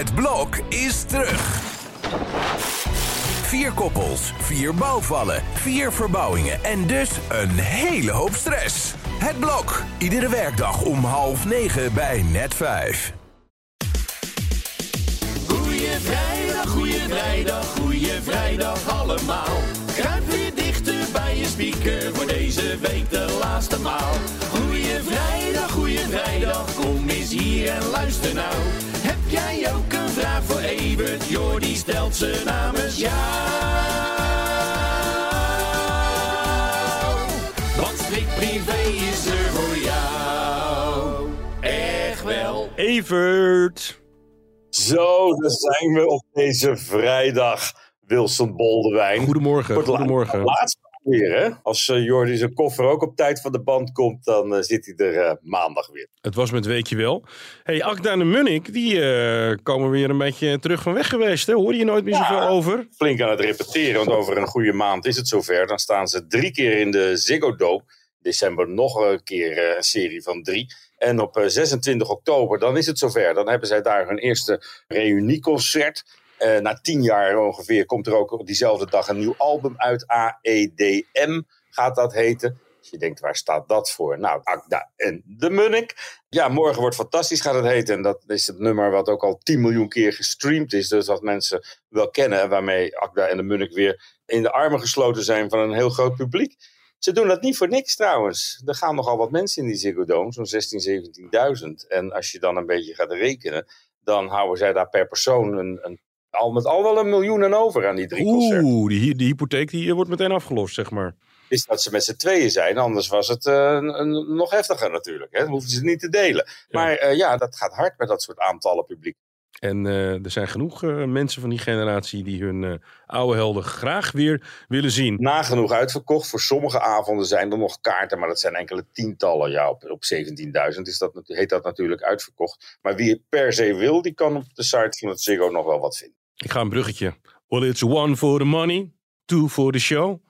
Het blok is terug. Vier koppels, vier bouwvallen, vier verbouwingen en dus een hele hoop stress. Het blok, iedere werkdag om half negen bij net vijf. Goeie vrijdag, goeie vrijdag, goeie vrijdag allemaal. Kruip weer dichter bij je speaker voor deze week de laatste maal. Goeie vrijdag, goeie vrijdag, kom eens hier en luister nou. Evert? Jordi stelt ze namens jou. Want Strik Privé is er voor jou. Echt wel. Evert. Zo, daar zijn we op deze vrijdag. Wilson Boldewijn. Goedemorgen. Goedemorgen. Laatst weer, hè? Als eh, Jordi zijn koffer ook op tijd van de band komt, dan eh, zit hij er eh, maandag weer. Het was met weekje wel. hey, Akda en de Munnik, die komen weer een beetje terug van weg geweest. Hè? Hoor je nooit meer zoveel over? Flink aan het repeteren, want over een goede maand is het zover. Dan staan ze drie keer in de Ziggo Dome. December nog een keer een serie van drie. En op eh, 26 oktober, dan is het zover. Dan hebben zij daar hun eerste reunieconcert. Eh, na tien jaar ongeveer komt er ook op diezelfde dag een nieuw album uit. AEDM gaat dat heten. Als je denkt, waar staat dat voor? Nou, Akda en de Munnik. Ja, morgen wordt fantastisch gaat het heten. En dat is het nummer wat ook al 10 miljoen keer gestreamd is. Dus dat mensen wel kennen. Waarmee Akda en de Munnik weer in de armen gesloten zijn van een heel groot publiek. Ze doen dat niet voor niks trouwens. Er gaan nogal wat mensen in die Ziggo Dome, zo'n 16.000, 17.000. En als je dan een beetje gaat rekenen, dan houden zij daar per persoon een, een, al met al wel een miljoen en over aan die drie concerten. Oeh, die, die hypotheek die wordt meteen afgelost, zeg maar. Is dat ze met z'n tweeën zijn, anders was het eh, een- nog heftiger natuurlijk. Hè? Dan hoefden ze het niet te delen. Maar eh, ja, dat gaat hard met dat soort aantallen publiek. En eh, er zijn genoeg mensen van die generatie die hun oude helden graag weer willen zien. Nagenoeg uitverkocht. Voor sommige avonden zijn er nog kaarten, maar dat zijn enkele tientallen. Ja, op, op 17.000 is dat, heet dat natuurlijk uitverkocht. Maar wie het per se wil, die kan op de site van het Ziggo nog wel wat vinden. Ik ga een bruggetje. Well, it's one for the money, two for the show.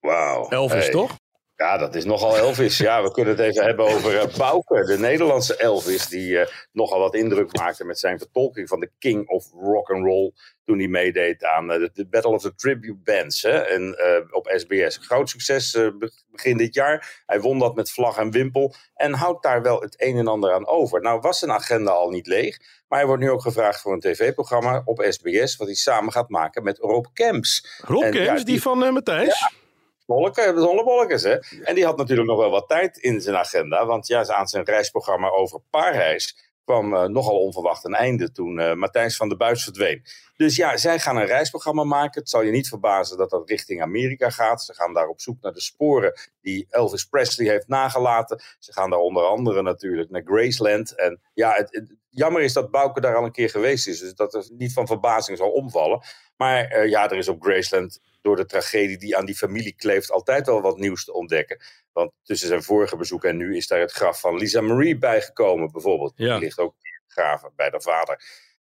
Wauw. Elvis, Hey. toch? Ja, dat is nogal Elvis. Ja, we kunnen het even hebben over uh, Bouke, de Nederlandse Elvis, die eh, nogal wat indruk maakte met zijn vertolking van de King of Rock and Roll toen hij meedeed aan eh, de, Battle of the Tribute Bands hè, en, op SBS. Groot succes be- begin dit jaar. Hij won dat met vlag en wimpel en houdt daar wel het een en ander aan over. Nou was zijn agenda al niet leeg, maar hij wordt nu ook gevraagd voor een tv-programma op SBS, wat hij samen gaat maken met Rob Kemps. Rob En, Kemps, ja, die... die- van Matthijs. Bolleke, de Zonnebollekes, hè. En die had natuurlijk nog wel wat tijd in zijn agenda. Want ja, aan zijn reisprogramma over Parijs kwam eh, nogal onverwacht een einde toen eh, Matthijs van der Buis verdween. Dus ja, zij gaan een reisprogramma maken. Het zal je niet verbazen dat dat richting Amerika gaat. Ze gaan daar op zoek naar de sporen die Elvis Presley heeft nagelaten. Ze gaan daar onder andere natuurlijk naar Graceland. En ja, het, het- jammer is dat Bouke daar al een keer geweest is. Dus dat er niet van verbazing zal omvallen. Maar eh, ja, er is op Graceland door de tragedie die aan die familie kleeft altijd wel wat nieuws te ontdekken. Want tussen zijn vorige bezoek en nu is daar het graf van Lisa Marie bijgekomen bijvoorbeeld. Ja. Die ligt ook begraven bij de vader.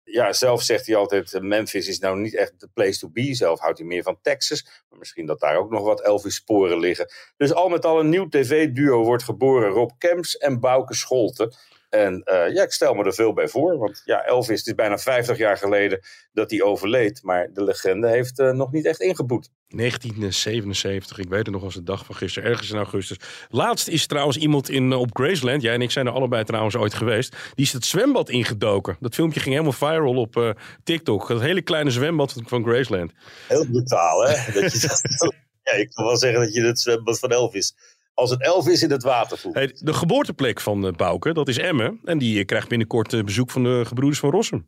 Ja, zelf zegt hij altijd, eh, Memphis is nou niet echt de place to be. Zelf houdt hij meer van Texas. Maar misschien dat daar ook nog wat Elvis-sporen liggen. Dus al met al een nieuw tv-duo wordt geboren. Rob Kemps en Bouke Scholten. En eh, ja, ik stel me er veel bij voor. Want ja, Elvis, het is bijna 50 jaar geleden dat hij overleed. Maar de legende heeft eh, nog niet echt ingeboet. 1977, ik weet het nog als de dag van gisteren, ergens in augustus. Laatst is trouwens iemand in, eh, op Graceland, jij en ik zijn er allebei trouwens ooit geweest, die is het zwembad ingedoken. Dat filmpje ging helemaal viral op TikTok. Dat hele kleine zwembad van, van Graceland. Heel brutaal, hè? Dat je ja, ik kan wel zeggen dat je het zwembad van Elvis... Als het Elvis in het water voelt. Hey, de geboorteplek van uh, Bouke, dat is Emmen. En die eh, krijgt binnenkort eh, bezoek van de gebroeders van Rossum.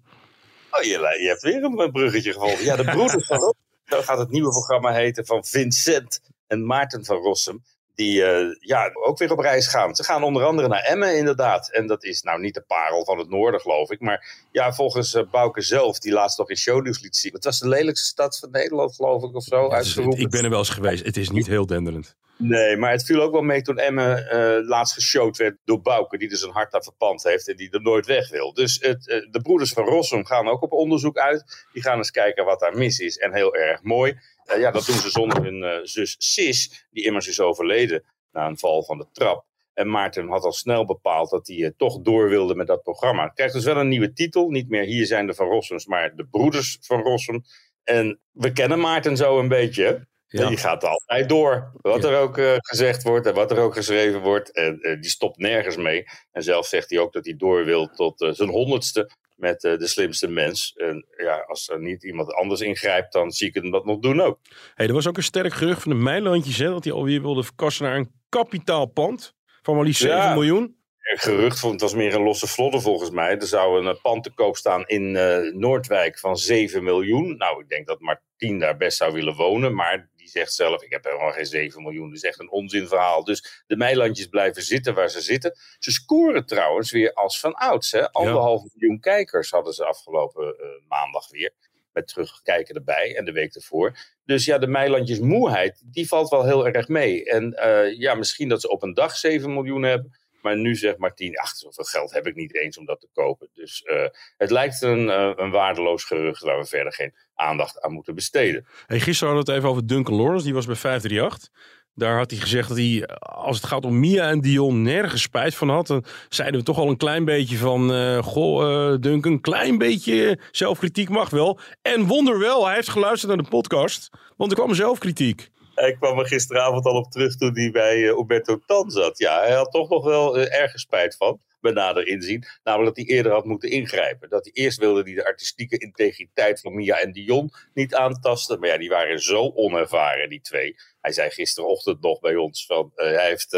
Oh, je, je hebt weer een bruggetje gevonden. Ja, de broeders van Rossum. Zo gaat het nieuwe programma heten van Vincent en Maarten van Rossum. Die ja, ook weer op reis gaan. Ze gaan onder andere naar Emmen inderdaad. En dat is nou niet de parel van het noorden geloof ik. Maar ja, volgens uh, Bouke zelf, die laatst nog in shownieuws liet zien. Het was de lelijkste stad van Nederland geloof ik of zo. Ja, dus, ik ben er wel eens geweest. Het is niet heel denderend. Nee, maar het viel ook wel mee toen Emmen uh, laatst geshowd werd door Bouke. Die dus een hart daar verpand heeft en die er nooit weg wil. Dus het, uh, de broeders van Rossum gaan ook op onderzoek uit. Die gaan eens kijken wat daar mis is. En heel erg mooi. Uh, ja, dat doen ze zonder hun zus Sis, die immers is overleden na een val van de trap. En Maarten had al snel bepaald dat hij toch door wilde met dat programma. Het krijgt dus wel een nieuwe titel. Niet meer Hier zijn de Van Rossums, maar de Broeders van Rossum. En we kennen Maarten zo een beetje. Ja. Die gaat altijd door. Wat ja. er ook uh, gezegd wordt en wat er ook geschreven wordt. En uh, die stopt nergens mee. En zelf zegt hij ook dat hij door wil tot uh, zijn honderdste met de slimste mens. En ja, als er niet iemand anders ingrijpt, dan zie ik hem dat nog doen ook. Hey, er was ook een sterk gerucht van de Meilandjes, hè, dat hij alweer wilde verkassen naar een kapitaalpand van maar liefst 7 ja. miljoen. Een gerucht, van, het was meer een losse vlodder volgens mij. Er zou een pand te koop staan in Noordwijk van 7 miljoen. Nou, ik denk dat Martien daar best zou willen wonen, maar zegt zelf, ik heb helemaal geen 7 miljoen. Dat is echt een onzinverhaal. Dus de Meilandjes blijven zitten waar ze zitten. Ze scoren trouwens weer als van ouds. Hè? Anderhalf ja. miljoen kijkers hadden ze afgelopen uh, maandag weer. Met terugkijken erbij en de week ervoor. Dus ja, de Meilandjes moeheid, die valt wel heel erg mee. En uh, ja, misschien dat ze op een dag 7 miljoen hebben. Maar nu zegt Martien, ach, zoveel geld heb ik niet eens om dat te kopen. Dus uh, het lijkt een, uh, een waardeloos gerucht waar we verder geen aandacht aan moeten besteden. Hey, gisteren hadden we het even over Duncan Lawrence, die was bij 538. Daar had hij gezegd dat hij, als het gaat om Mia en Dion, nergens spijt van had. Dan zeiden we toch al een klein beetje van, uh, goh, Duncan, een klein beetje zelfkritiek mag wel. En wonder wel, hij heeft geluisterd naar de podcast, want er kwam zelfkritiek. Hij kwam er gisteravond al op terug toen hij bij uh, Umberto Tan zat. Ja, hij had toch nog wel uh, ergens spijt van, bij nader inzien. Namelijk dat hij eerder had moeten ingrijpen. Dat hij eerst wilde die de artistieke integriteit van Mia en Dion niet aantasten. Maar ja, die waren zo onervaren, die twee. Hij zei gisterochtend nog bij ons van, uh, hij heeft,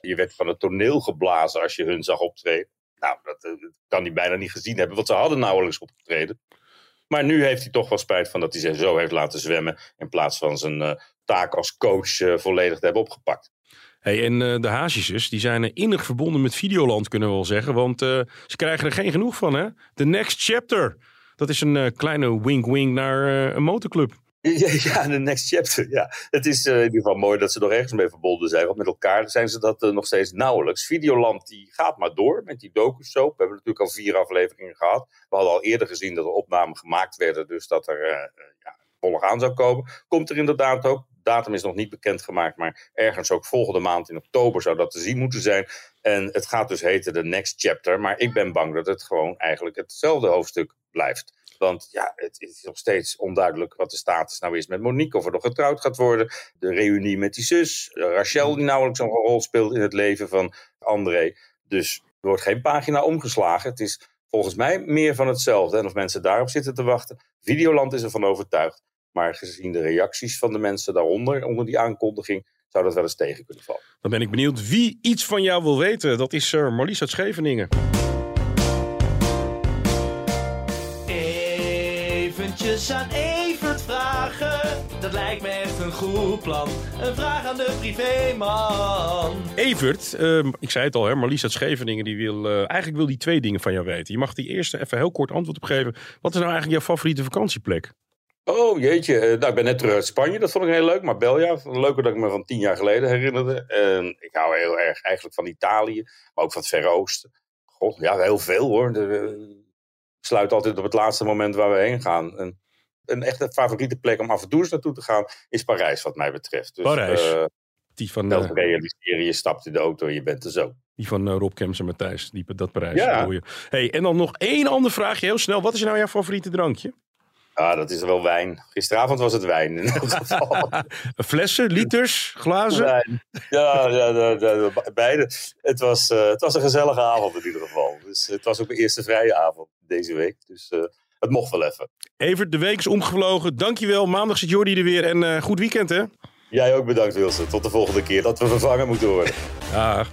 je werd van het toneel geblazen als je hun zag optreden. Nou, dat, kan hij bijna niet gezien hebben, want ze hadden nauwelijks opgetreden. Maar nu heeft hij toch wel spijt van dat hij zich zo heeft laten zwemmen. In plaats van zijn taak als coach uh, volledig te hebben opgepakt. Hey, en uh, de Hazisjes, die zijn innig verbonden met Videoland, kunnen we wel zeggen. Want ze krijgen er geen genoeg van, hè? The Next Chapter. Dat is een kleine wink-wink naar een motorclub. Ja, ja, de next chapter. Ja. Het is uh, in ieder geval mooi dat ze nog ergens mee verbonden zijn. Want met elkaar zijn ze dat uh, nog steeds nauwelijks. Videoland die gaat maar door met die docu-soap. We hebben natuurlijk al vier afleveringen gehad. We hadden al eerder gezien dat er opnamen gemaakt werden. Dus dat er uh, ja, volg aan zou komen. Komt er inderdaad ook. Datum is nog niet bekendgemaakt. Maar ergens ook volgende maand in oktober zou dat te zien moeten zijn. En het gaat dus heten de next chapter. Maar ik ben bang dat het gewoon eigenlijk hetzelfde hoofdstuk blijft. Want ja, het is nog steeds onduidelijk wat de status nou is met Monique. Of er nog getrouwd gaat worden. De reunie met die zus. Rachel die nauwelijks een rol speelt in het leven van André. Dus er wordt geen pagina omgeslagen. Het is volgens mij meer van hetzelfde. En of mensen daarop zitten te wachten. Videoland is ervan overtuigd. Maar gezien de reacties van de mensen daaronder, onder die aankondiging, zou dat wel eens tegen kunnen vallen. Dan ben ik benieuwd wie iets van jou wil weten. Dat is uh, Marlies uit Scheveningen. Eventjes aan Evert vragen, dat lijkt me echt een goed plan. Een vraag aan de privéman. Evert, uh, ik zei het al, hè, Marlies uit Scheveningen, die wil, uh, eigenlijk wil die twee dingen van jou weten. Je mag die eerste even heel kort antwoord op geven. Wat is nou eigenlijk jouw favoriete vakantieplek? Oh jeetje, uh, nou, ik ben net terug uit Spanje, dat vond ik heel leuk. Marbella, leuker dan ik me van tien jaar geleden herinnerde. En ik hou heel erg eigenlijk van Italië, maar ook van het Verre Oosten. God, ja, heel veel hoor. De, sluit altijd op het laatste moment waar we heen gaan. En een echte favoriete plek om af en toe eens naartoe te gaan is Parijs, wat mij betreft. Dus, Parijs. Uh, die van. Uh, realiseren, je stapt in de auto en je bent er zo. Die van uh, Rob Kemps en Matthijs, die dat Parijs. Ja. Hey, en dan nog één ander vraagje, heel snel. Wat is nou jouw favoriete drankje? Ah, dat is wel wijn. Gisteravond was het wijn in elk geval. Flessen, liters, glazen? Wijn. Ja, ja, ja, ja, beide. Het was, uh, het was een gezellige avond in ieder geval. Dus het was ook mijn eerste vrije avond deze week. Dus uh, het mocht wel even. Evert, de week is omgevlogen. Dankjewel. Maandag zit Jordi er weer. En uh, goed weekend, hè? Jij ook bedankt, Wilson. Tot de volgende keer dat we vervangen moeten worden. Dag.